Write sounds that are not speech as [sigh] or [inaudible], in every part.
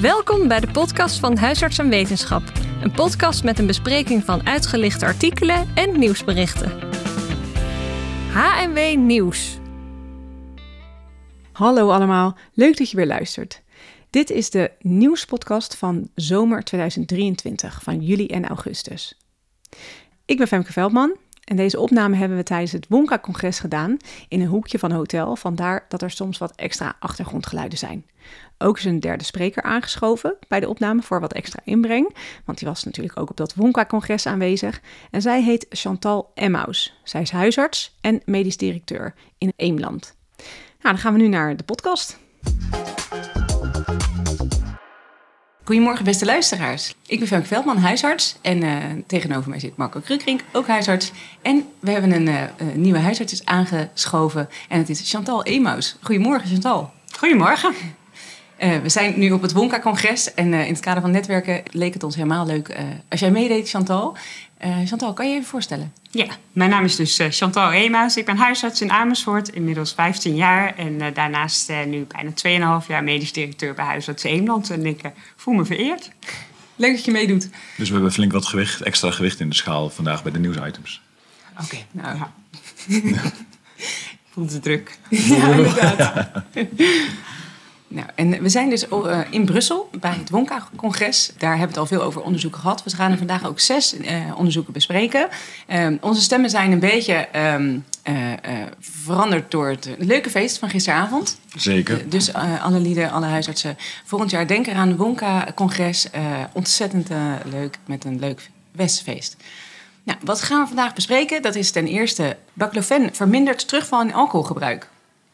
Welkom bij de podcast van Huisarts en Wetenschap. Een podcast met een bespreking van uitgelichte artikelen en nieuwsberichten. HMW Nieuws. Hallo allemaal, leuk dat je weer luistert. Dit is de nieuwspodcast van zomer 2023 van juli en augustus. Ik ben Femke Veldman en deze opname hebben we tijdens het Wonka-congres gedaan in een hoekje van een hotel, vandaar dat er soms wat extra achtergrondgeluiden zijn. Ook is een derde spreker aangeschoven bij de opname voor wat extra inbreng, want die was natuurlijk ook op dat Wonka-congres aanwezig. En zij heet Chantal Emmaus. Zij is huisarts en medisch directeur in Eemland. Nou, dan gaan we nu naar de podcast. Goedemorgen beste luisteraars. Ik ben Femke Veldman, huisarts. En uh, tegenover mij zit Marco Krukrink, ook huisarts. En we hebben een uh, nieuwe huisarts aangeschoven. En het is Chantal Emaus. Goedemorgen Chantal. Goedemorgen. Uh, we zijn nu op het Wonka-congres en uh, in het kader van netwerken leek het ons helemaal leuk uh, als jij meedeed, Chantal. Chantal, kan je je even voorstellen? Ja, mijn naam is dus Chantal Emaus. Ik ben huisarts in Amersfoort, inmiddels 15 jaar. En daarnaast nu bijna 2,5 jaar medisch directeur bij Huisarts Eemland. En ik voel me vereerd. Leuk dat je meedoet. Dus we hebben flink wat gewicht, extra gewicht in de schaal vandaag bij de nieuwsitems. Oké, okay, nou ja. Voelt het druk. [laughs] Ja, inderdaad. Nou, en we zijn dus uh, in Brussel bij het Wonka-congres. Daar hebben we het al veel over onderzoeken gehad. We gaan er vandaag ook zes uh, onderzoeken bespreken. Uh, onze stemmen zijn een beetje um, veranderd door het leuke feest van gisteravond. Zeker. dus alle lieden, alle huisartsen, volgend jaar denken aan het Wonka-congres. ontzettend leuk, met een leuk Westfeest. Nou, wat gaan we vandaag bespreken? Dat is ten eerste baclofen vermindert terugval in alcoholgebruik.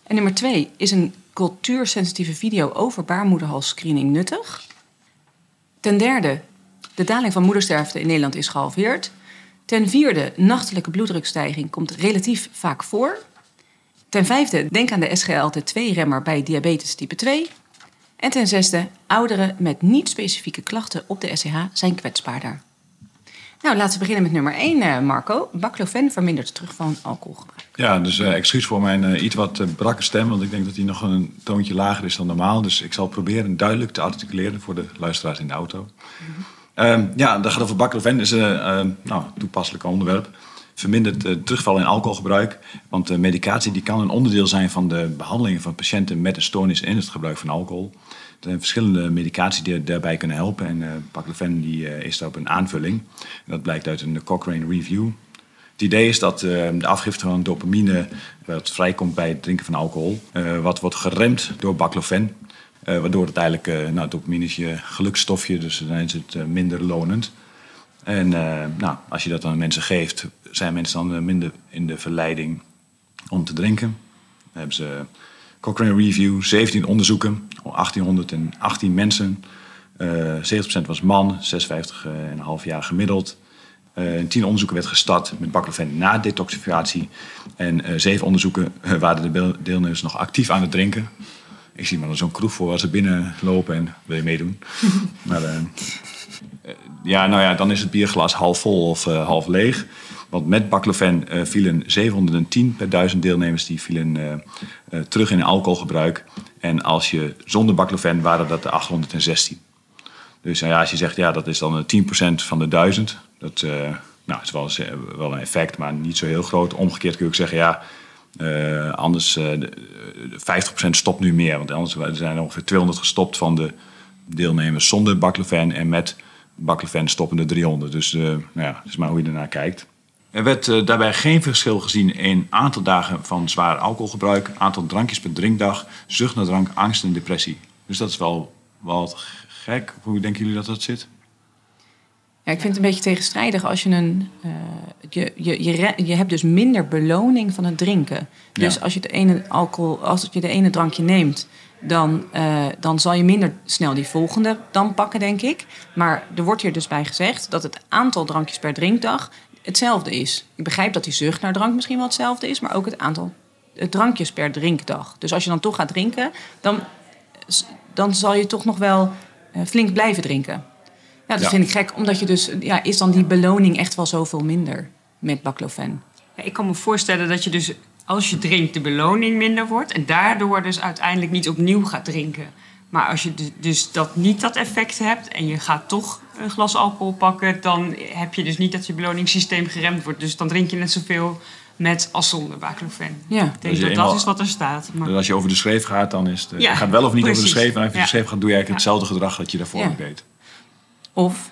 En nummer twee is een cultuursensitieve video over baarmoederhalsscreening nuttig? Ten derde, de daling van moedersterfte in Nederland is gehalveerd. Ten vierde, nachtelijke bloeddrukstijging komt relatief vaak voor. Ten vijfde, denk aan de SGLT2-remmer bij diabetes type 2. En ten zesde, ouderen met niet-specifieke klachten op de SCH zijn kwetsbaarder. Nou, laten we beginnen met nummer 1, uh, Marco. Baclofen vermindert terug van alcoholgebruik. Ja, dus uh, excuus voor mijn uh, iets wat brakke stem, want ik denk dat die nog een toontje lager is dan normaal. Dus ik zal proberen duidelijk te articuleren voor de luisteraars in de auto. Mm -hmm. ja, dat gaat over baclofen, is een nou, toepasselijk onderwerp. Vermindert terugval in alcoholgebruik, want de medicatie die kan een onderdeel zijn van de behandeling van patiënten met een stoornis in het gebruik van alcohol. Er zijn verschillende medicatie die daarbij kunnen helpen. En uh, Paclofen die, uh, is daarop een aanvulling. Dat blijkt uit een Cochrane Review. Het idee is dat de afgifte van dopamine, wat vrijkomt bij het drinken van alcohol, wat wordt geremd door baclofen. waardoor het eigenlijk, nou, dopamine is je geluksstofje, dus dan is het minder lonend. En nou, als je dat aan mensen geeft, zijn mensen dan minder in de verleiding om te drinken. Hebben ze Cochrane Review, 17 onderzoeken, 1818 mensen. Uh, 70% was man, 56,5 jaar gemiddeld. Uh, in 10 onderzoeken werd gestart met baclofen na detoxificatie. En uh, 7 onderzoeken waren de deelnemers nog actief aan het drinken. Ik zie maar zo'n kroeg voor als ze binnenlopen en wil je meedoen. [laughs] maar, ja, nou ja, dan is het bierglas half vol of half leeg. Want met baclofen uh, vielen 710 per duizend deelnemers die vielen uh, terug in alcoholgebruik. En als je zonder baclofen waren dat de 816. Dus ja, als je zegt ja, dat is dan 10% van de duizend. Dat nou, is wel, wel een effect, maar niet zo heel groot. Omgekeerd kun je ook zeggen ja, anders 50% stopt nu meer. Want anders zijn er ongeveer 200 gestopt van de deelnemers zonder baclofen. En met baclofen stoppen er 300. Dus nou ja, dat is maar hoe je ernaar kijkt. Er werd uh, daarbij geen verschil gezien in aantal dagen van zwaar alcoholgebruik, aantal drankjes per drinkdag, zucht naar drank, angst en depressie. Dus dat is wel, wel gek. Hoe denken jullie dat dat zit? Ja, ik vind het een beetje tegenstrijdig als je een. Uh, je, je, je, je hebt dus minder beloning van het drinken. Dus ja. als je de ene alcohol, als je de ene drankje neemt, dan, uh, dan zal je minder snel die volgende dan pakken, denk ik. Maar er wordt hier dus bij gezegd dat het aantal drankjes per drinkdag hetzelfde is. Ik begrijp dat die zucht naar drank misschien wel hetzelfde is, maar ook het aantal drankjes per drinkdag. Dus als je dan toch gaat drinken, dan, dan zal je toch nog wel uh, flink blijven drinken. Ja, dat ja. vind ik gek, omdat je dus, ja, is dan die beloning echt wel zoveel minder met baclofen? Ja, ik kan me voorstellen dat je dus, als je drinkt, de beloning minder wordt en daardoor dus uiteindelijk niet opnieuw gaat drinken. Maar als je dus dat niet dat effect hebt en je gaat toch een glas alcohol pakken, dan heb je dus niet dat je beloningssysteem geremd wordt. Dus dan drink je net zoveel met als zonder baclofen. Ja. Ik denk Dus dat eenmaal- dat is wat er staat. Maar, Dus als je over de schreef gaat, dan is het... Ja, je gaat wel of niet over de precies. schreef. En als je over de schreef gaat, doe je eigenlijk hetzelfde gedrag dat je daarvoor deed. Of,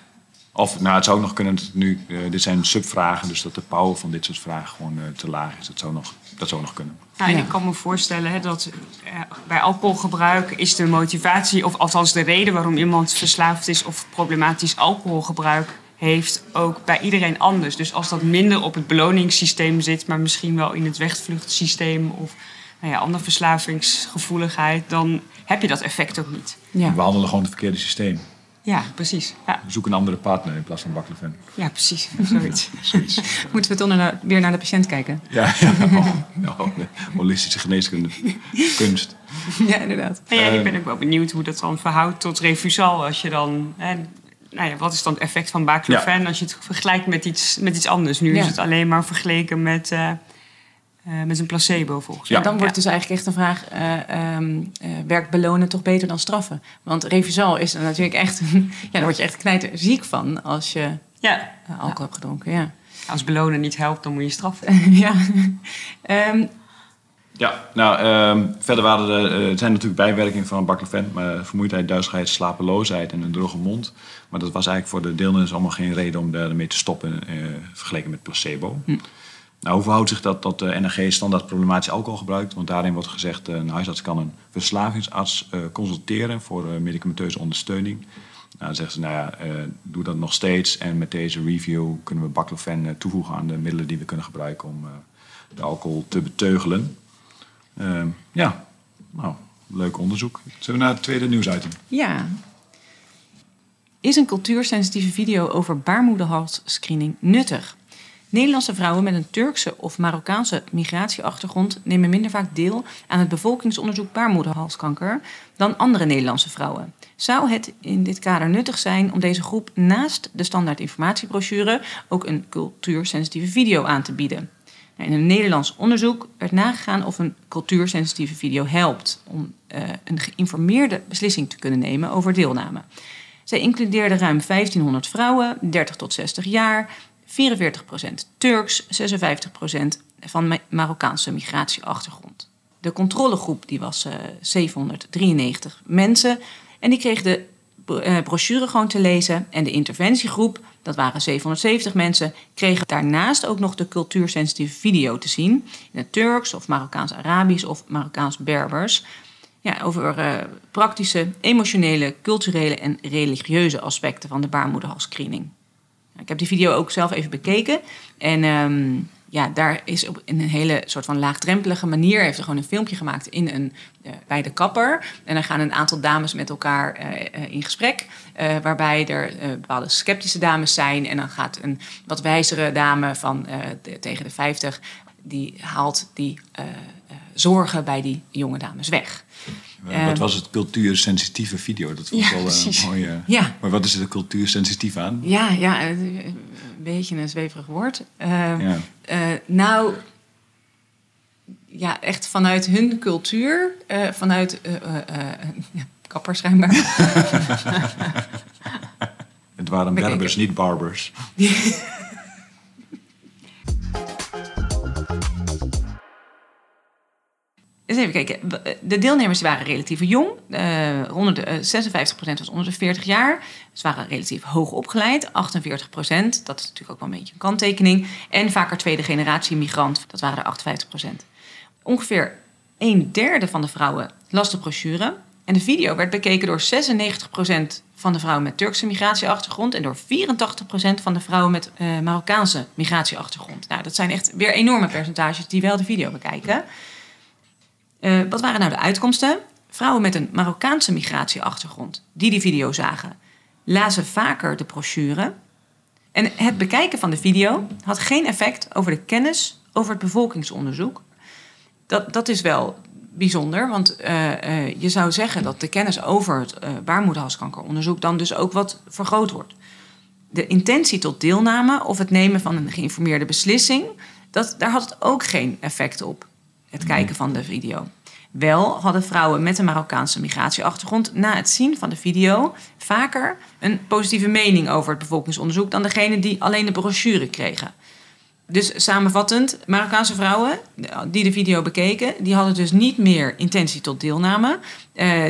Of, nou, het zou ook nog kunnen dat nu... eh, dit zijn subvragen, dus dat de power van dit soort vragen gewoon eh, te laag is. Dat zou nog, dat zou nog kunnen. Nou, en ik kan me voorstellen hè, dat eh, bij alcoholgebruik is de motivatie, of althans de reden waarom iemand verslaafd is of problematisch alcoholgebruik heeft, ook bij iedereen anders. Dus als dat minder op het beloningssysteem zit, maar misschien wel in het wegvluchtsysteem of nou ja, andere verslavingsgevoeligheid, dan heb je dat effect ook niet. ja. We handelen gewoon het verkeerde systeem. Ja, precies. Ja, Zoek een andere partner in plaats van baclofen. ja precies. [laughs] Zoiets. Moeten we toch naar- weer naar de patiënt kijken? Ja, ja. [laughs] Oh, oh, holistische geneeskunde. Kunst. [laughs] ja, inderdaad. Ja, Eh, ik ben ook wel benieuwd hoe dat dan verhoudt tot refusal. Als je dan, hè, nou ja, wat is dan het effect van baclofen als je het vergelijkt met iets, met iets anders? Nu Ja. is het alleen maar vergeleken met, eh, eh, met een placebo volgens Ja. mij. Dan wordt dus eigenlijk echt een vraag: eh, ehm, eh, werkt belonen toch beter dan straffen? Want refusal is er natuurlijk echt. [laughs] ja, daar word je echt knijter ziek van als je Ja. alcohol hebt gedronken. Ja. Als belonen niet helpt, dan moet je straffen. [laughs] ja. Ehm, Ja, nou, ehm, verder waren er, er zijn natuurlijk bijwerkingen van baclofen. Maar vermoeidheid, duizeligheid, slapeloosheid en een droge mond. Maar dat was eigenlijk voor de deelnemers allemaal geen reden om daarmee te stoppen eh, vergeleken met placebo. Nou, hoe verhoudt zich dat tot de NRG standaard problematisch alcoholgebruik? Want daarin wordt gezegd, eh, een huisarts kan een verslavingsarts eh, consulteren voor eh, medicamenteuze ondersteuning. Nou, dan zeggen ze, nou ja, eh, doe dat nog steeds. En met deze review kunnen we baclofen eh, toevoegen aan de middelen die we kunnen gebruiken om eh, de alcohol te beteugelen. Ehm, ja, nou, leuk onderzoek. Zullen we naar het tweede nieuwsitem? ja. Is een cultuursensitieve video over baarmoederhalsscreening nuttig? Nederlandse vrouwen met een Turkse of Marokkaanse migratieachtergrond nemen minder vaak deel aan het bevolkingsonderzoek baarmoederhalskanker dan andere Nederlandse vrouwen. Zou het in dit kader nuttig zijn om deze groep naast de standaard informatiebrochure ook een cultuursensitieve video aan te bieden? Nou, In een Nederlands onderzoek werd nagegaan of een cultuursensitieve video helpt om eh, een geïnformeerde beslissing te kunnen nemen over deelname. Zij includeerde ruim 1500 vrouwen, 30 tot 60 jaar, 44% Turks, 56% van Ma- Marokkaanse migratieachtergrond. De controlegroep die was eh, 793 mensen en die kreeg de eh, brochure gewoon te lezen. En de interventiegroep, dat waren 770 mensen, kregen daarnaast ook nog de cultuursensitieve video te zien. In het Turks of Marokkaans-Arabisch of Marokkaans-Berbers. Ja, over eh, praktische, emotionele, culturele en religieuze aspecten van de baarmoederhalsscreening. Ik heb die video ook zelf even bekeken. En ehm, ja, daar is op in een hele soort van laagdrempelige manier... heeft er gewoon een filmpje gemaakt in een, eh, bij de kapper. En dan gaan een aantal dames met elkaar eh, eh, in gesprek. waarbij er bepaalde sceptische dames zijn. En dan gaat een wat wijzere dame van tegen de 50... die haalt die zorgen bij die jonge dames weg. Eh, Ehm. wat was het cultuursensitieve video? Dat vond ik Ja, wel eh, mooi. eh. Ja. Maar wat is er cultuursensitief aan? Ja, ja, eh, een beetje een zweverig woord. Eh, Ja. eh, nou, ja, echt vanuit hun cultuur, eh, vanuit eh, eh, eh, kappers schijnbaar. [laughs] Het waren berbers, niet barbers. [laughs] Kijken. De deelnemers waren relatief jong. Eh, onder de, eh, 56% was onder de 40 jaar. Ze waren relatief hoog opgeleid. 48%, dat is natuurlijk ook wel een beetje een kanttekening. En vaker tweede generatie migrant, dat waren er 58%. Ongeveer een derde van de vrouwen las de brochure. En de video werd bekeken door 96% van de vrouwen met Turkse migratieachtergrond... en door 84% van de vrouwen met eh, Marokkaanse migratieachtergrond. Nou, dat zijn echt weer enorme percentages die wel de video bekijken. Eh, wat waren nou de uitkomsten? Vrouwen met een Marokkaanse migratieachtergrond die die video zagen, lazen vaker de brochure. En het bekijken van de video had geen effect over de kennis over het bevolkingsonderzoek. Dat, dat is wel bijzonder, want eh, eh, je zou zeggen dat de kennis over het eh, baarmoederhalskankeronderzoek dan dus ook wat vergroot wordt. De intentie tot deelname of het nemen van een geïnformeerde beslissing, dat, daar had het ook geen effect op, het kijken van de video. Wel hadden vrouwen met een Marokkaanse migratieachtergrond na het zien van de video vaker een positieve mening over het bevolkingsonderzoek dan degene die alleen de brochure kregen. Dus samenvattend, Marokkaanse vrouwen die de video bekeken, die hadden dus niet meer intentie tot deelname. Uh,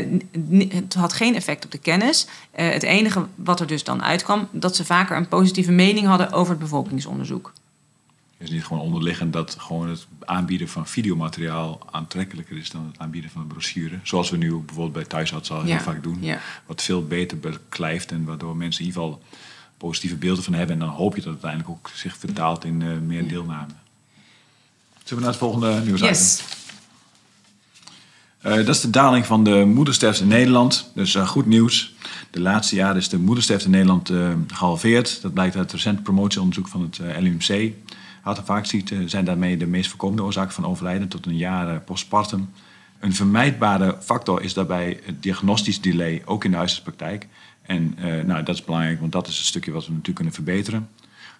het had geen effect op de kennis. Uh, het enige wat er dus dan uitkwam, dat ze vaker een positieve mening hadden over het bevolkingsonderzoek. Is niet gewoon onderliggend dat gewoon het aanbieden van videomateriaal aantrekkelijker is dan het aanbieden van een brochure. Zoals we nu bijvoorbeeld bij thuisarts al heel vaak doen. Ja. Wat veel beter beklijft en waardoor mensen in ieder geval positieve beelden van hebben. En dan hoop je dat het uiteindelijk ook zich vertaalt in uh, meer deelname. Zullen we naar het volgende nieuws yes. Uh, dat is de daling van de moedersterfte in Nederland. Dus uh, goed nieuws. De laatste jaren is de moedersterfte in Nederland gehalveerd. Dat blijkt uit het recent promotieonderzoek van het LUMC. Hart- en vaakziekten zijn daarmee de meest voorkomende oorzaak van overlijden tot een jaar postpartum. Een vermijdbare factor is daarbij het diagnostisch delay, ook in de huisartspraktijk. En uh, nou, dat is belangrijk, want dat is het stukje wat we natuurlijk kunnen verbeteren.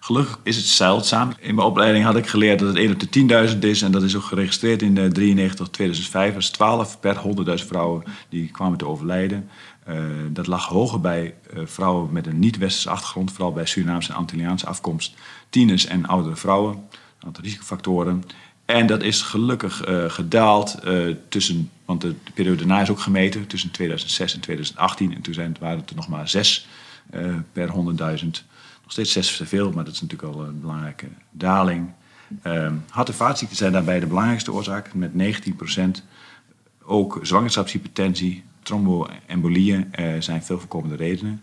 Gelukkig is het zeldzaam. In mijn opleiding had ik geleerd dat het 1 op de 10.000 is. En dat is ook geregistreerd in de 93 2005. Dat is 12 per 100.000 vrouwen die kwamen te overlijden. Uh, dat lag hoger bij uh, vrouwen met een niet-westerse achtergrond. Vooral bij Surinaamse en Antilliaanse afkomst. Tieners en oudere vrouwen. Een aantal risicofactoren. En dat is gelukkig uh, gedaald tussen want de, periode daarna is ook gemeten tussen 2006 en 2018. En toen zijn, waren het er nog maar zes per 100.000. Nog steeds zes te veel, maar dat is natuurlijk al een belangrijke daling. Uh, hart- en vaatziekten zijn daarbij de belangrijkste oorzaak met 19%. Ook zwangerschapshypertensie, tromboembolieën uh, zijn veel voorkomende redenen.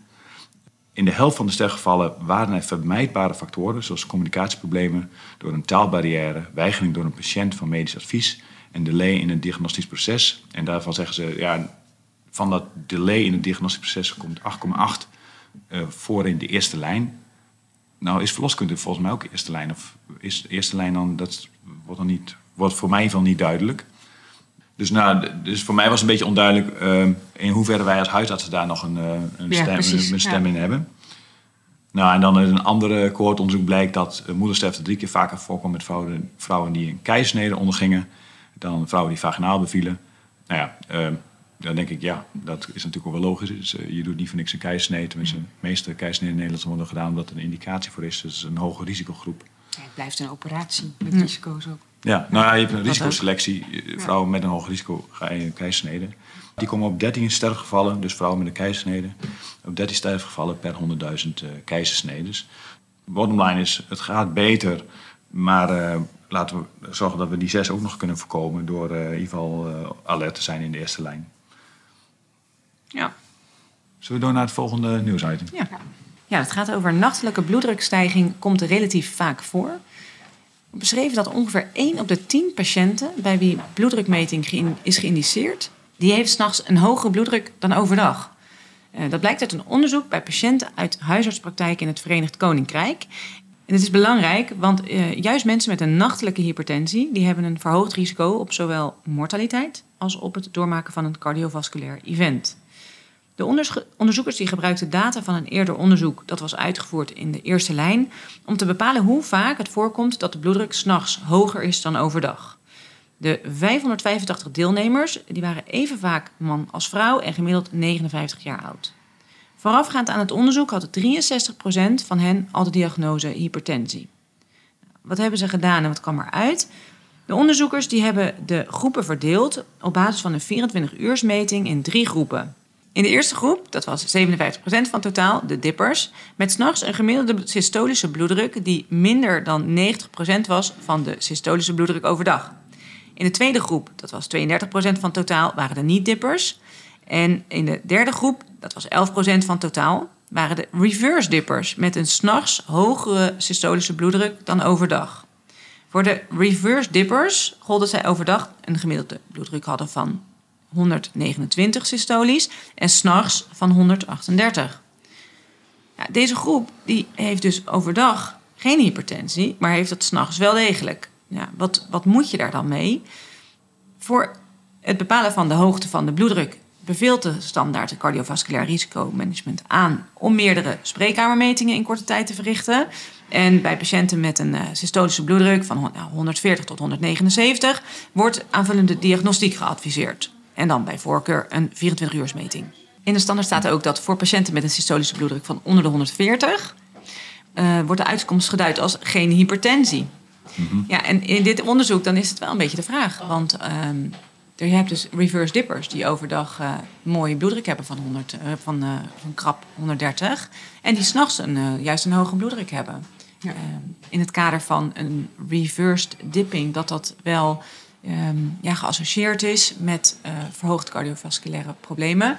In de helft van de sterfgevallen waren er vermijdbare factoren, zoals communicatieproblemen door een taalbarrière, weigering door een patiënt van medisch advies en delay in het diagnostisch proces. En daarvan zeggen ze, ja, van dat delay in het diagnostisch proces komt 8,8 uh, voor in de eerste lijn. Nou is verloskunde volgens mij ook eerste lijn. Of is eerste lijn dan, dat wordt, dan niet, wordt voor mij van niet duidelijk. Dus, nou, dus voor mij was het een beetje onduidelijk uh, in hoeverre wij als huisartsen daar nog een, een ja, stem, precies, een, een stem ja. in hebben. Nou, en dan in een andere cohortonderzoek blijkt dat moedersterfte drie keer vaker voorkomt met vrouwen, vrouwen die een keizersnede ondergingen dan vrouwen die vaginaal bevielen. Nou ja, uh, dan denk ik, ja, dat is natuurlijk ook wel logisch. Dus, uh, je doet niet voor niks een keisnee. Tenminste, de meeste keisneden in Nederland worden gedaan omdat er een indicatie voor is. Dus een hoge risicogroep. Ja, het blijft een operatie met risico's ook. Ja, nou ja, je hebt een risicoselectie. Vrouwen met een hoog risico keizersnede. Die komen op 13 sterfgevallen, dus vrouwen met een keizersnede. Op 13 sterfgevallen per 100.000 uh, keizersnedes. Bottom line is, het gaat beter, maar uh, laten we zorgen dat we die zes ook nog kunnen voorkomen door uh, in ieder geval alert te zijn in de eerste lijn. Ja. Zullen we door naar het volgende nieuwsitem? Ja. ja, het gaat over nachtelijke bloeddrukstijging. Komt relatief vaak voor. Beschreven dat ongeveer 1 op de 10 patiënten bij wie bloeddrukmeting is geïndiceerd, die heeft s'nachts een hogere bloeddruk dan overdag. Uh, dat blijkt uit een onderzoek bij patiënten uit huisartspraktijk in het Verenigd Koninkrijk. En het is belangrijk, want uh, juist mensen met een nachtelijke hypertensie... die hebben een verhoogd risico op zowel mortaliteit... als op het doormaken van een cardiovasculair event. De onderzoekers die gebruikten data van een eerder onderzoek... dat was uitgevoerd in de eerste lijn... om te bepalen hoe vaak het voorkomt dat de bloeddruk s'nachts hoger is dan overdag. De 585 deelnemers die waren even vaak man als vrouw en gemiddeld 59 jaar oud. Voorafgaand aan het onderzoek had 63% van hen al de diagnose hypertensie. Wat hebben ze gedaan en wat kwam eruit? De onderzoekers die hebben de groepen verdeeld op basis van een 24-uursmeting in drie groepen. In de eerste groep, dat was 57% van totaal, de dippers, met s'nachts een gemiddelde systolische bloeddruk die minder dan 90% was van de systolische bloeddruk overdag. In de tweede groep, dat was 32% van totaal, waren de niet-dippers. En in de derde groep, dat was 11% van totaal, waren de reverse dippers met een s'nachts hogere systolische bloeddruk dan overdag. Voor de reverse dippers gold dat zij overdag een gemiddelde bloeddruk hadden van 129 systolisch en s'nachts van 138. Ja, deze groep die heeft dus overdag geen hypertensie, maar heeft het s'nachts wel degelijk. Ja, wat, wat moet je daar dan mee? Voor het bepalen van de hoogte van de bloeddruk beveelt de standaard het cardiovasculair risicomanagement aan om meerdere spreekkamermetingen in korte tijd te verrichten. En bij patiënten met een uh, systolische bloeddruk van 140 tot 179 wordt aanvullende diagnostiek geadviseerd. En dan bij voorkeur een 24-uursmeting. In de standaard staat ook dat voor patiënten met een systolische bloeddruk van onder de 140 uh, wordt de uitkomst geduid als geen hypertensie. Mm-hmm. Ja, en in dit onderzoek dan is het wel een beetje de vraag. Want um, je hebt dus reverse dippers die overdag uh, mooie bloeddruk hebben van, 100, uh, van, uh, van krap 130. En die s'nachts een, juist een hoge bloeddruk hebben. Ja. Ehm, in het kader van een reversed dipping, dat dat wel um, ja, geassocieerd is met verhoogd cardiovasculaire problemen.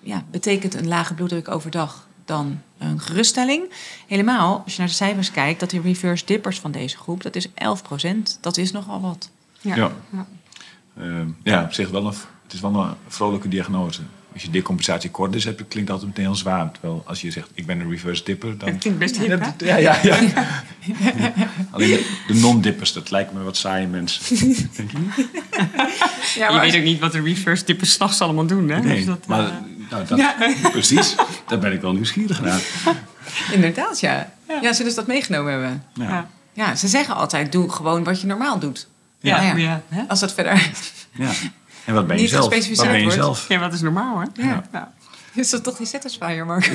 Ja, betekent een lage bloeddruk overdag dan een geruststelling. Helemaal, als je naar de cijfers kijkt, dat die reverse dippers van deze groep, dat is 11% Dat is nogal wat. Ja. ja. ja. Uh, ja, op zich wel een, het is wel een vrolijke diagnose. Als je decompensatie kort is, hebt, klinkt dat meteen heel zwaar. Terwijl als je zegt, ik ben een reverse dipper, dan... Het [laughs] klinkt best hip, Ja, ja, ja. [laughs] [laughs] Alleen de, non-dippers, dat lijkt me wat saaie mensen. Denk je Ja, maar je weet ook niet wat de reverse dippers s'nachts allemaal doen, hè? Nee, dus dat, maar... Uh... Nou, dat, ja. Precies, daar ben ik wel nieuwsgierig naar. Inderdaad, ja. Ja, ze dat meegenomen hebben? Ja. ja. ze zeggen altijd, doe gewoon wat je normaal doet. Ja, ja. ja. Als dat verder... Ja. En wat ben je zelf? Wat ben je zelf? Ja, wat is normaal, hè? Ja. ja. Is dat toch die satisfier, Mark? [laughs]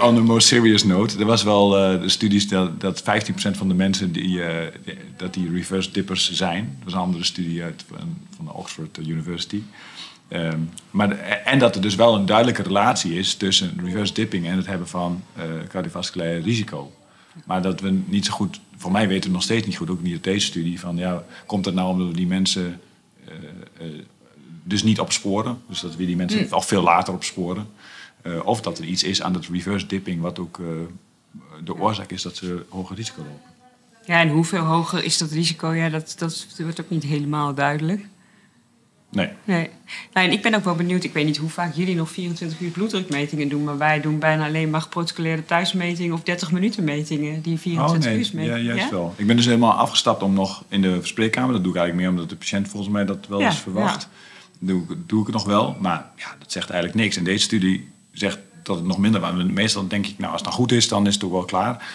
On a more serious note, er was wel uh, de studies dat, dat 15% van de mensen die, uh, dat die reverse dippers zijn. Dat was een andere studie uit van, van de Oxford University. Um, maar en dat er dus wel een duidelijke relatie is tussen reverse dipping en het hebben van uh, cardiovasculair risico. Maar dat we niet zo goed, voor mij weten we nog steeds niet goed, ook niet uit deze studie, van ja, komt het nou omdat we die mensen dus niet opsporen? Dus dat we die mensen mm. al veel later opsporen. Uh, of dat er iets is aan het reverse dipping, wat ook de oorzaak is dat ze hoger risico lopen. Ja, en hoeveel hoger is dat risico? Ja, dat, dat wordt ook niet helemaal duidelijk. Nee. nee. Nou, en ik ben ook wel benieuwd, ik weet niet hoe vaak jullie nog 24 uur bloeddrukmetingen doen, maar wij doen bijna alleen maar geprotocoleerde thuismetingen of 30 minuten metingen, die 24 oh, nee. uur metingen. Ja, juist ja? wel. Ik ben dus helemaal afgestapt om nog in de spreekkamer, dat doe ik eigenlijk meer omdat de patiënt volgens mij dat wel eens verwacht. Ja. Doe, doe ik het nog wel, maar ja, dat zegt eigenlijk niks. En deze studie zegt dat het nog minder was. Meestal denk ik, nou, als het dan goed is, dan is het ook wel klaar.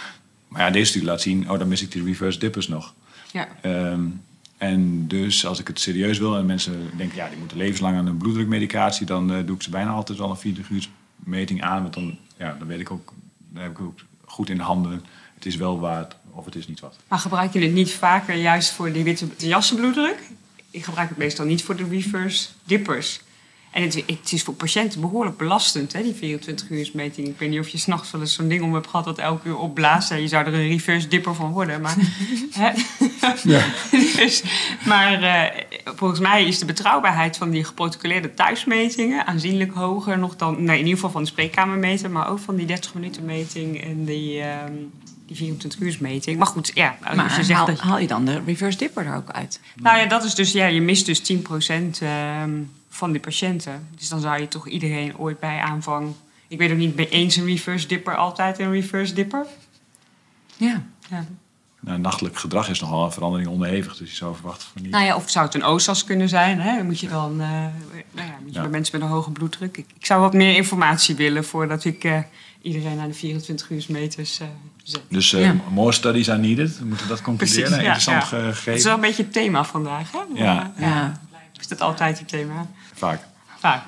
Maar ja, deze studie laat zien, oh, dan mis ik die reverse dippers nog. Ja. Um, en dus als ik het serieus wil en mensen denken, ja, die moeten levenslang aan een bloeddrukmedicatie, dan uh, doe ik ze bijna altijd wel een 40 uur meting aan. Want dan, ja, dan weet ik ook, dan heb ik ook goed in de handen, het is wel waard of het is niet wat. Maar gebruik je het niet vaker juist voor die witte jassenbloeddruk? Ik gebruik het meestal niet voor de reverse dippers. En het, het, is voor patiënten behoorlijk belastend, hè, die 24 uur meting. Ik weet niet of je s'nachts wel eens zo'n ding om hebt gehad dat elke uur opblaast. Je zou er een reverse dipper van worden. Maar, [laughs] hè? [laughs] Ja. dus, maar uh, volgens mij is de betrouwbaarheid van die geprotocoleerde thuismetingen aanzienlijk hoger nog dan, nee, in ieder geval van de spreekkamermeting, maar ook van die 30 minuten meting en die. Um, die 24 uur meting. Maar goed, ja. Als maar je zegt haal, dat je... haal je dan de reverse dipper er ook uit? Nou ja, dat is dus, ja, je mist dus 10 procent. Um, van die patiënten. Dus dan zou je toch iedereen ooit bij aanvang. Ik weet ook niet, bij eens een reverse dipper altijd een reverse dipper? Ja. ja. Nou, nachtelijk gedrag is nogal een verandering onderhevig, dus je zou verwachten van niet. Nou ja, of zou het een OSAS kunnen zijn? Hè? Dan moet je dan, uh, nou ja, moet je bij mensen met een hoge bloeddruk. Ik, ik, zou wat meer informatie willen voordat ik uh, iedereen aan de 24 uur meters uh, zet. Dus ja. more studies are needed. We moeten dat concluderen. Precies, Interessant gegeven. Het is wel een beetje het thema vandaag. Hè? Ja. ja. Is dat altijd het thema? Vaak. Vaak,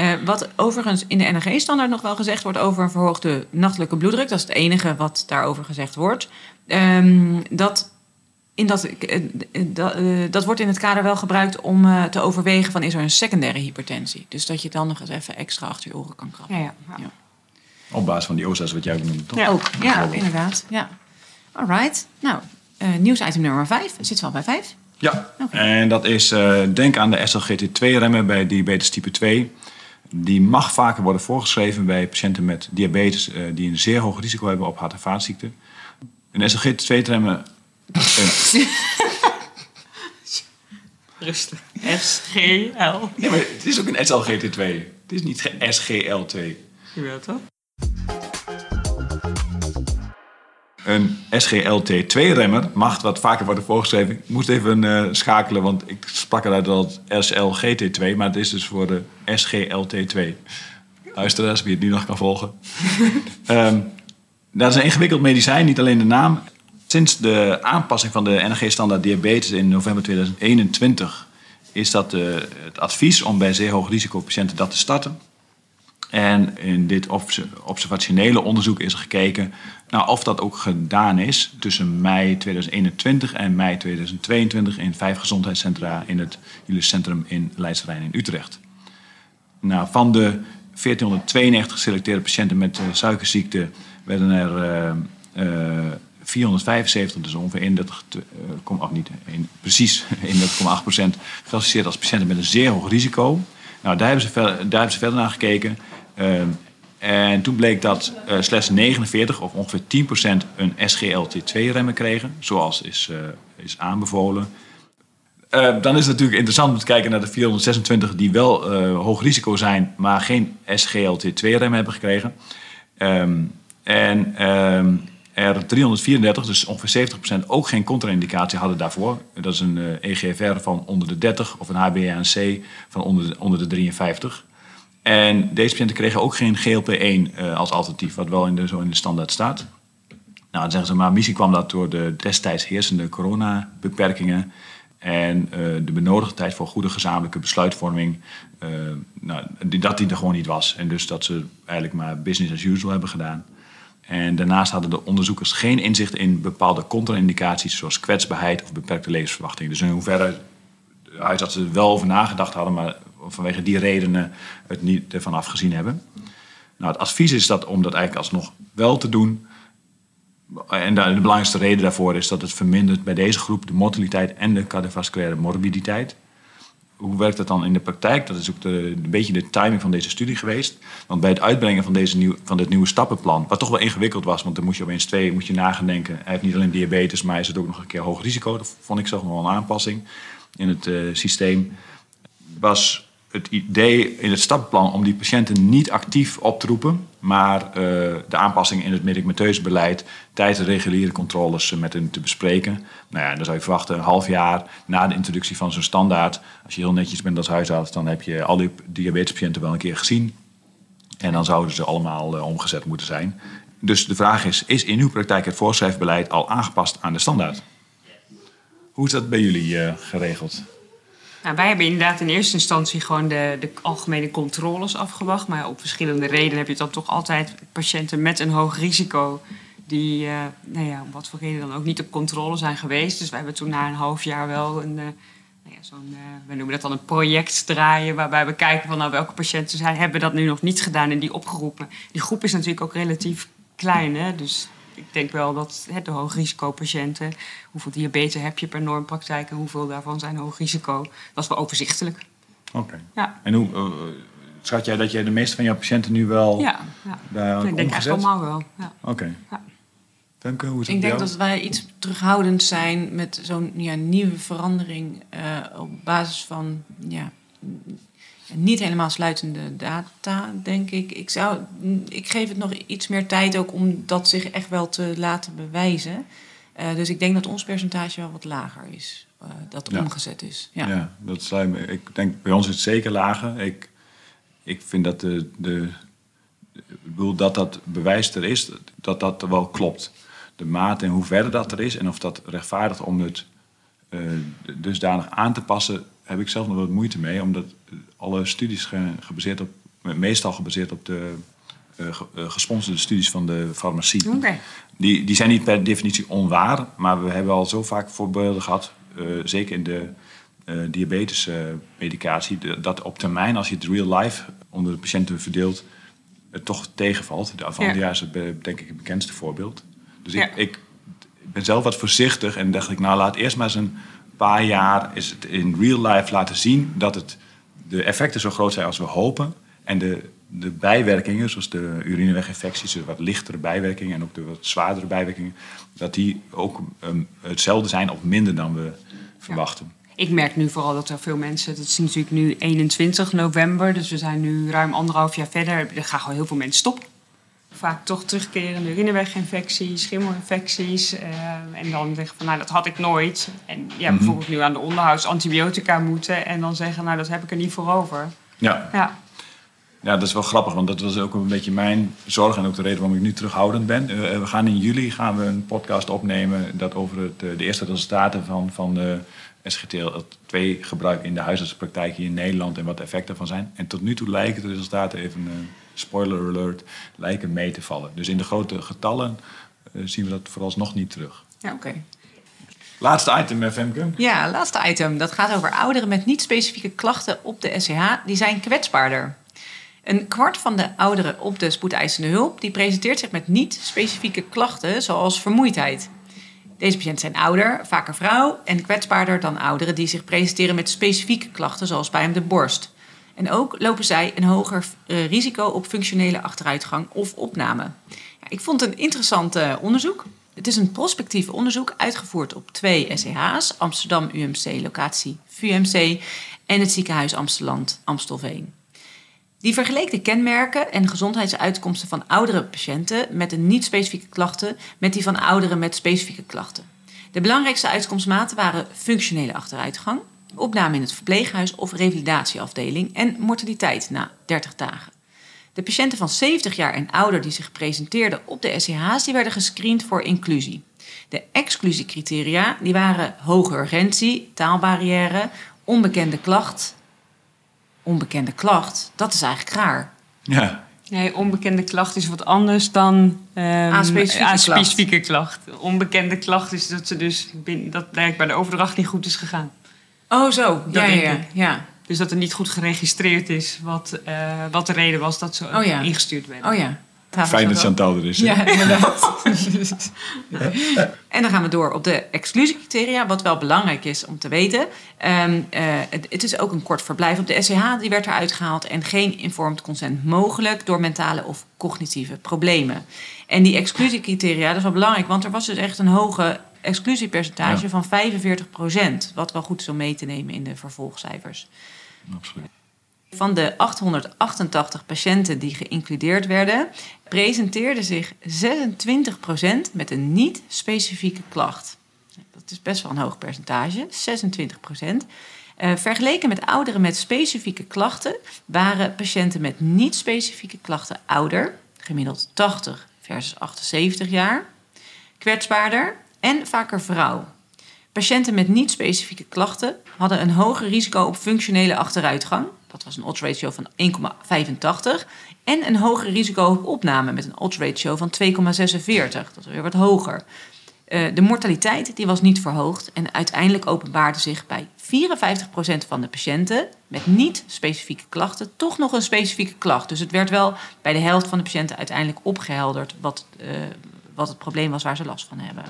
uh, wat overigens in de NRG-standaard nog wel gezegd wordt over een verhoogde nachtelijke bloeddruk, dat is het enige wat daarover gezegd wordt. Um, dat, in dat, uh, dat, uh, dat wordt in het kader wel gebruikt om te overwegen van is er een secundaire hypertensie. Dus dat je dan nog eens even extra achter je oren kan krabben. Ja, ja, ja. Op basis van die OSA's wat jij ook noemde, toch? Ja, ook. Ja, inderdaad. Ja. All right. Nou, nieuwsitem nummer 5. Zit wel bij 5. Ja, en dat is, uh, denk aan de SLGT2-remmen bij diabetes type 2. Die mag vaker worden voorgeschreven bij patiënten met diabetes uh, die een zeer hoog risico hebben op hart- en vaatziekten. Een SLGT2-remmen... [laughs] Rustig. SGL. Nee, maar het is ook een SLGT2. Het is niet SGL2. Je wilt toch? Een SGLT2-remmer mag wat vaker worden voorgeschreven. Ik moest even uh, schakelen, want ik sprak eruit dat het SLGT2, maar het is dus voor de SGLT2. Luisteraars, wie het nu nog kan volgen. um, [laughs] dat is een ingewikkeld medicijn, niet alleen de naam. Sinds de aanpassing van de NG-standaard diabetes in november 2021 is dat uh, het advies om bij zeer hoog risico patiënten dat te starten. En in dit observationele onderzoek is gekeken of dat ook gedaan is tussen mei 2021 en mei 2022 in vijf gezondheidscentra in het Julius Centrum in Leidsterrein in Utrecht. Nou, van de 1492 geselecteerde patiënten met uh, suikerziekte werden er uh, uh, 475, dus ongeveer 31, of niet, in, precies [laughs] 31,8 procent, geclassificeerd als patiënten met een zeer hoog risico. Nou, daar hebben ze daar hebben ze verder naar gekeken. Uh, en toen bleek dat uh, slechts 49 of ongeveer 10% een SGLT2-remmen kregen, zoals is, uh, is aanbevolen. Uh, dan is het natuurlijk interessant om te kijken naar de 426 die wel hoog risico zijn, maar geen SGLT2-remmen hebben gekregen. Um, en er 334, dus ongeveer 70%, ook geen contra-indicatie hadden daarvoor. Dat is een EGFR van onder de 30 of een HbA1c van onder de, onder de 53. En deze patiënten kregen ook geen GLP-1 uh, als alternatief, wat wel in de, zo in de standaard staat. Nou, dan zeggen ze, maar misschien kwam dat door de destijds heersende coronabeperkingen en uh, de benodigde tijd voor goede gezamenlijke besluitvorming, uh, nou, dat die er gewoon niet was. En dus dat ze eigenlijk maar business as usual hebben gedaan. En daarnaast hadden de onderzoekers geen inzicht in bepaalde contra-indicaties, zoals kwetsbaarheid of beperkte levensverwachting. Dus in hoeverre de huisartsen er wel over nagedacht hadden, maar vanwege die redenen het niet ervan afgezien hebben. Nou, het advies is dat om dat eigenlijk alsnog wel te doen. En de, belangrijkste reden daarvoor is dat het vermindert bij deze groep de mortaliteit en de cardiovasculaire morbiditeit. Hoe werkt dat dan in de praktijk? Dat is ook de, een beetje de timing van deze studie geweest. Want bij het uitbrengen van, deze nieuw, van dit nieuwe stappenplan, wat toch wel ingewikkeld was, want dan moet je opeens twee moet je nagedenken. Hij heeft niet alleen diabetes, maar hij het ook nog een keer hoog risico. Dat vond ik zelf nog wel een aanpassing in het uh, systeem. Was het idee in het stappenplan om die patiënten niet actief op te roepen, maar uh, de aanpassingen in het medicamenteuze beleid tijdens de reguliere controles met hen te bespreken. Nou ja, dan zou je verwachten een half jaar na de introductie van zo'n standaard. Als je heel netjes bent als huisarts, dan heb je al die diabetespatiënten wel een keer gezien. En dan zouden ze allemaal uh, omgezet moeten zijn. Dus de vraag is, is in uw praktijk het voorschrijfbeleid al aangepast aan de standaard? Hoe is dat bij jullie geregeld? Nou, wij hebben inderdaad in eerste instantie gewoon de, de algemene controles afgewacht. Maar op verschillende redenen heb je dan toch altijd patiënten met een hoog risico. Die, uh, nou ja, om wat voor reden dan ook niet op controle zijn geweest. Dus wij hebben toen na een half jaar wel een, uh, nou ja, zo'n, uh, we noemen dat dan een project draaien. Waarbij we kijken van nou, welke patiënten zijn, hebben dat nu nog niet gedaan en die opgeroepen. Die groep is natuurlijk ook relatief klein. Hè? Dus ik denk wel dat hè, de hoogrisicopatiënten, hoeveel diabetes heb je per normpraktijk en hoeveel daarvan zijn hoog risico, dat is wel overzichtelijk. Oké. Okay. Ja. En hoe uh, schat jij dat jij de meeste van jouw patiënten nu wel ja, ja. daar Ik denk echt allemaal wel. Ja. Oké. Okay. Ja. Femke, hoe is het Ik denk dat wij iets terughoudend zijn met zo'n ja, nieuwe verandering uh, op basis van ja, niet helemaal sluitende data, denk ik. Ik, zou, ik geef het nog iets meer tijd ook om dat zich echt wel te laten bewijzen. Uh, dus ik denk dat ons percentage wel wat lager is, uh, dat ja. omgezet is. Ja, ja dat sluit me. Ik denk bij ons is het zeker lager. Ik, ik vind dat de, de, ik bedoel dat dat bewijs er is, dat dat wel klopt. De mate en hoe verder dat er is en of dat rechtvaardigt om het uh, dusdanig aan te passen, heb ik zelf nog wat moeite mee, omdat alle studies gebaseerd op, meestal gebaseerd op de uh, gesponsorde studies van de farmacie. Okay. Die, die zijn niet per definitie onwaar, maar we hebben al zo vaak voorbeelden gehad, uh, zeker in de diabetesmedicatie, dat op termijn, als je het real life onder de patiënten verdeelt, het toch tegenvalt. De Avandia is het, denk ik het bekendste voorbeeld. Dus ja. ik, ik ben zelf wat voorzichtig en dacht ik, nou laat eerst maar eens een paar jaar is het in real life laten zien dat het, de effecten zo groot zijn als we hopen. En de, de bijwerkingen, zoals de urineweginfecties, de wat lichtere bijwerkingen en ook de wat zwaardere bijwerkingen, dat die ook um, hetzelfde zijn of minder dan we verwachten. Ik merk nu vooral dat er veel mensen, het is natuurlijk nu 21 november, dus we zijn nu ruim anderhalf jaar verder, er gaan gewoon heel veel mensen stoppen vaak toch terugkerende urineweginfecties, schimmelinfecties. Uh, en dan zeggen van, nou, dat had ik nooit. En ja, Mhm. bijvoorbeeld nu aan de onderhoudsantibiotica moeten. En dan zeggen, nou, dat heb ik er niet voor over. Ja. Ja, ja, dat is wel grappig, want dat was ook een beetje mijn zorg en ook de reden waarom ik nu terughoudend ben. Eh, we gaan in juli gaan we een podcast opnemen dat over het, eh, de eerste resultaten van, van de SGTL2 gebruik in de huisartsenpraktijk hier in Nederland en wat de effecten van zijn. En tot nu toe lijken de resultaten, even spoiler alert, lijken mee te vallen. Dus in de grote getallen eh, zien we dat vooralsnog niet terug. Ja, oké. Laatste item, eh, Femke. Ja, laatste item. Dat gaat over ouderen met niet-specifieke klachten op de SCH. Die zijn kwetsbaarder. Een kwart van de ouderen op de spoedeisende hulp... die presenteert zich met niet-specifieke klachten, zoals vermoeidheid. Deze patiënten zijn ouder, vaker vrouw... en kwetsbaarder dan ouderen die zich presenteren met specifieke klachten... zoals bij hem de borst. En ook lopen zij een hoger eh, risico op functionele achteruitgang of opname. Ja, ik vond het een interessant eh, onderzoek. Het is een prospectief onderzoek uitgevoerd op twee SEH's, Amsterdam UMC locatie VUMC en het ziekenhuis Amsterdam Amstelveen. Die vergeleek de kenmerken en gezondheidsuitkomsten van oudere patiënten met een niet-specifieke klachten met die van ouderen met specifieke klachten. De belangrijkste uitkomstmaten waren functionele achteruitgang, opname in het verpleeghuis of revalidatieafdeling en mortaliteit na 30 dagen. De patiënten van 70 jaar en ouder die zich presenteerden op de SCH's, die werden gescreend voor inclusie. De exclusiecriteria die waren hoge urgentie, taalbarrière, onbekende klacht. Onbekende klacht, dat is eigenlijk raar. Ja, Nee, onbekende klacht is wat anders dan ehm, Aspecifieke aspecifieke klacht. Onbekende klacht is dat ze dus dat blijkbaar de overdracht niet goed is gegaan. Oh, zo. Dat ja, denk ja, ik. ja. Dus dat er niet goed geregistreerd is wat, eh, wat de reden was dat ze Oh ja. ingestuurd werden. Oh ja. Trouwens fijn dat. Chantal er is. Ja, inderdaad. [laughs] en dan gaan we door op de exclusiecriteria, wat wel belangrijk is om te weten. Ehm, eh, het, het is ook een kort verblijf op de SCH, die werd eruit gehaald. En geen informed consent mogelijk door mentale of cognitieve problemen. En die exclusiecriteria, dat is wel belangrijk, want er was dus echt een hoge exclusiepercentage Ja. van 45% Wat wel goed is om mee te nemen in de vervolgcijfers. Absoluut. Van de 888 patiënten die geïncludeerd werden, presenteerde zich 26% met een niet-specifieke klacht. Dat is best wel een hoog percentage, 26%. Eh, vergeleken met ouderen met specifieke klachten waren patiënten met niet-specifieke klachten ouder, gemiddeld 80 versus 78 jaar, kwetsbaarder en vaker vrouw. Patiënten met niet-specifieke klachten hadden een hoger risico op functionele achteruitgang. Dat was een odds ratio van 1,85. En een hoger risico op opname met een odds ratio van 2,46. Dat is weer wat hoger. Eh, de mortaliteit die was niet verhoogd. En uiteindelijk openbaarde zich bij 54% van de patiënten met niet-specifieke klachten toch nog een specifieke klacht. Dus het werd wel bij de helft van de patiënten uiteindelijk opgehelderd wat, eh, wat het probleem was waar ze last van hebben.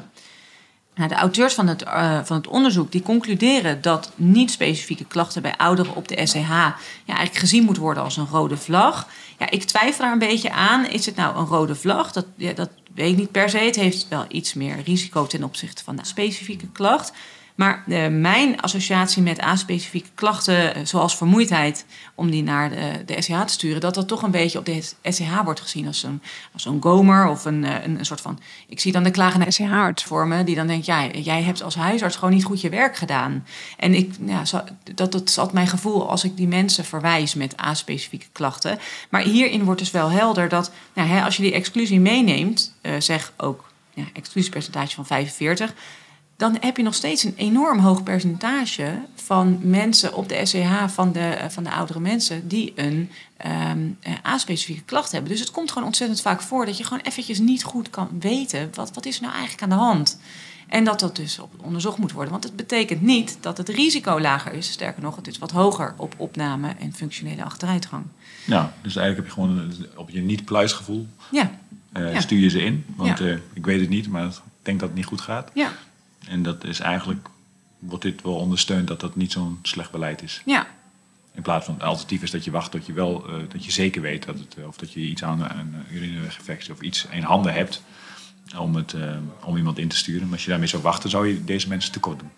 Nou, de auteurs van het, eh, van het onderzoek die concluderen dat niet-specifieke klachten bij ouderen op de SCH ja, eigenlijk gezien moet worden als een rode vlag. Ja, ik twijfel daar een beetje aan. Is het nou een rode vlag? Dat, ja, dat weet ik niet per se. Het heeft wel iets meer risico ten opzichte van de specifieke klacht. Maar eh, mijn associatie met aspecifieke klachten, eh, zoals vermoeidheid, om die naar de, de SCH te sturen, dat dat toch een beetje op de SCH wordt gezien als een, als een gomer of een, eh, een, een soort van. Ik zie dan de klagende SCH-arts voor me, die dan denkt: ja, jij hebt als huisarts gewoon niet goed je werk gedaan. En ik, ja, zo, dat, dat is altijd mijn gevoel als ik die mensen verwijs met aspecifieke klachten. Maar hierin wordt dus wel helder dat nou, hè, als je die exclusie meeneemt, zeg ook ja, exclusiepercentage van 45 dan heb je nog steeds een enorm hoog percentage van mensen op de SCH van de, eh, van de oudere mensen die een eh, aspecifieke klacht hebben. Dus het komt gewoon ontzettend vaak voor dat je gewoon eventjes niet goed kan weten wat, wat is er nou eigenlijk aan de hand. En dat dat dus op, onderzocht moet worden. Want het betekent niet dat het risico lager is. Sterker nog, het is wat hoger op opname en functionele achteruitgang. Ja, dus eigenlijk heb je gewoon een- op je niet-pluisgevoel Ja, eh, Ja. stuur je ze in. Want Ja. ik weet het niet, maar ik denk dat het niet goed gaat. ja, En dat is eigenlijk, wordt dit wel ondersteund dat dat niet zo'n slecht beleid is. ja. In plaats van het alternatief is dat je wacht tot je wel, eh, dat je zeker weet dat het, eh, of dat je iets aan een urinewegginfectie of iets in handen hebt om, het, eh, om iemand in te sturen. Maar als je daarmee zou wachten, zou je deze mensen tekort doen.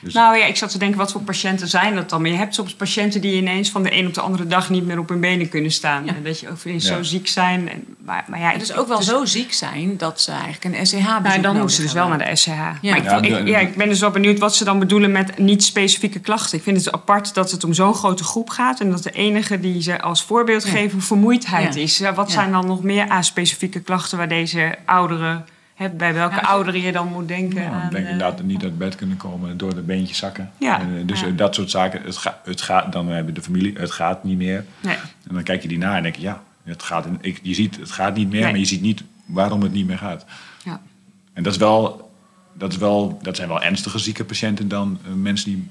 Dus- Nou ja, ik zat te denken, wat voor patiënten zijn dat dan? Maar je hebt soms patiënten die ineens van de een op de andere dag niet meer op hun benen kunnen staan. Ja. En dat je ook ineens Ja. zo ziek zijn. En, maar, maar ja, Dus ik- ook wel dus- zo ziek zijn dat ze eigenlijk een SCH-bezoek Nou, dan nodig moesten ze dus wel naar de SCH. Ja. Maar ik, Ja, ik- ja, ik ben dus wel benieuwd wat ze dan bedoelen met niet-specifieke klachten. Ik vind het apart dat het om zo'n grote groep gaat... en dat de enige die ze als voorbeeld Ja. geven vermoeidheid Ja. is. Wat Ja. zijn dan nog meer aspecifieke klachten waar deze ouderen... Bij welke Ja, ouderen je dan moet denken Ja, aan... ik denk eh, inderdaad niet uit bed kunnen komen door de beentjes zakken. Ja. En, eh, dus eh, dat soort zaken. Het, ga, het gaat, dan hebben de familie, het gaat niet meer. Nee. En dan kijk je die na en denk je, ja, het gaat, ik, je ziet, het gaat niet meer, Nee. maar je ziet niet waarom het niet meer gaat. Ja. En dat, is wel, dat, is wel, dat zijn wel ernstige zieke patiënten dan mensen die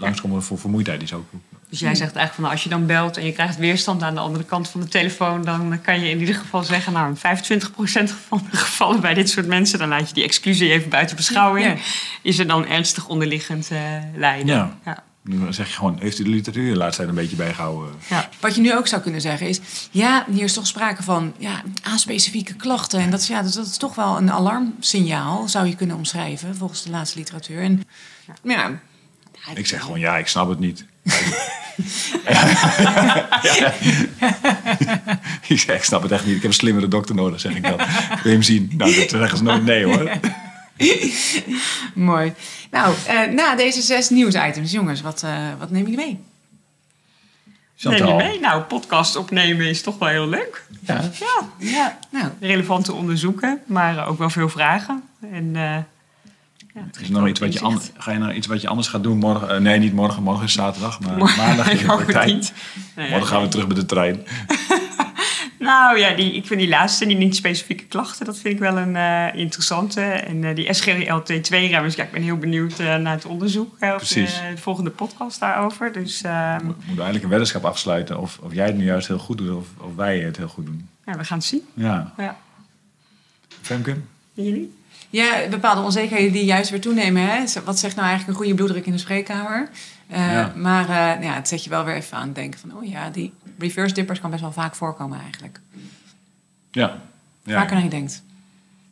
langskomen voor vermoeidheid. Die zou ik ook- Dus jij zegt eigenlijk van nou, als je dan belt en je krijgt weerstand aan de andere kant van de telefoon, dan kan je in ieder geval zeggen, nou, in 25% van de gevallen bij dit soort mensen, dan laat je die exclusie even buiten beschouwing, Ja. is er dan ernstig onderliggend eh, lijden. Ja. Ja. Nu zeg je gewoon, heeft u de literatuur de laatste tijd een beetje bijgehouden? Ja. Wat je nu ook zou kunnen zeggen is... ja, hier is toch sprake van ja, specifieke klachten. En dat is, ja, dus dat is toch wel een alarmsignaal, zou je kunnen omschrijven... volgens de laatste literatuur. En, ja, Ik zeg gewoon, ja, ik snap het niet. [laughs] [laughs] ik zeg, ik snap het echt niet. Ik heb een slimmere dokter nodig, zeg ik dan. Wil je hem zien? Nou, dat zeggen ze nooit nee hoor. [laughs] Mooi. Nou, eh, na deze zes nieuwsitems, jongens, wat, eh, wat neem je mee? Neem je mee? Nou, podcast opnemen is toch wel heel leuk. Ja. Ja, ja. Nou, relevante onderzoeken, maar ook wel veel vragen. En, eh, ja, het Is geeft nog iets wat je inzicht. an- ga je nou iets wat je anders gaat doen morgen? Eh, nee, niet morgen. Morgen is zaterdag, maar Morgen- maandag ik de praktijk. niet. Nee, Morgen gaan we terug met de trein. [laughs] Nou ja, die, ik vind die laatste, die niet-specifieke klachten, dat vind ik wel een eh, interessante. En eh, die SGLT2-remmers, ja, ik ben heel benieuwd naar het onderzoek. of Precies. de, de volgende podcast daarover. Dus eh, We moeten eigenlijk een weddenschap afsluiten of, of jij het nu juist heel goed doet of, of wij het heel goed doen. ja, we gaan het zien. Ja. Ja. Femke? En jullie? Ja, bepaalde onzekerheden die juist weer toenemen. Hè? Wat zegt nou eigenlijk een goede bloeddruk in de spreekkamer? Eh, Ja. Maar eh, nou ja, het zet je wel weer even aan het denken van... oh ja, die reverse dippers kan best wel vaak voorkomen eigenlijk. Ja. ja. Vaker dan je denkt.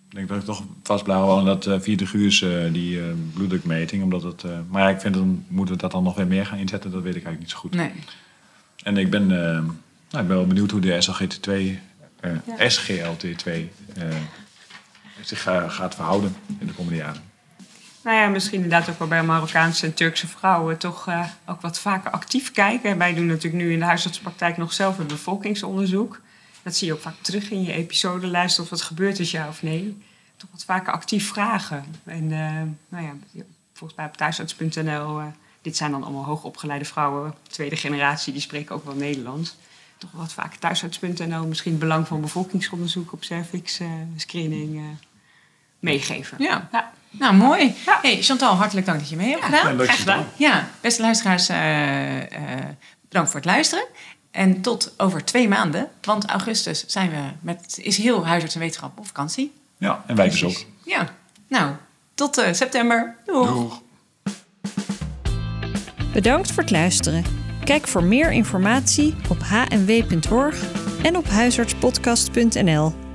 Ik denk dat ik toch vast blijf aan dat uh, vierde guurs, eh, die eh, bloeddrukmeting. Omdat het, eh, maar ja, ik vind dan moeten we dat dan nog weer meer gaan inzetten. Dat weet ik eigenlijk niet zo goed. Nee. En ik ben, eh, nou, ik ben wel benieuwd hoe de SLGT2, eh, SGLT2 eh, zich eh, gaat verhouden in de komende jaren. Nou ja, misschien inderdaad ook wel bij Marokkaanse en Turkse vrouwen toch eh, ook wat vaker actief kijken. Wij doen natuurlijk nu in de huisartspraktijk nog zelf een bevolkingsonderzoek. Dat zie je ook vaak terug in je episodelijst of wat gebeurt is ja of nee. Toch wat vaker actief vragen. En eh, nou ja, volgens mij op thuisarts.nl, eh, dit zijn dan allemaal hoogopgeleide vrouwen, tweede generatie, die spreken ook wel Nederlands. Toch wat vaker thuisarts.nl, misschien belang van bevolkingsonderzoek op cervix eh, screening eh, meegeven. Ja. ja. Nou, mooi. Ja. Hey, Chantal, hartelijk dank dat je mee hebt gedaan. Ja, leuk Graag gedaan. Ja, beste luisteraars, eh, eh, bedankt voor het luisteren. En tot over twee maanden, want augustus zijn we met, is heel huisarts en wetenschap op vakantie. Ja, en wij dus ook. Ja, nou, tot eh, september. Doeg. Doeg. Bedankt voor het luisteren. Kijk voor meer informatie op hnw.org en op huisartspodcast.nl.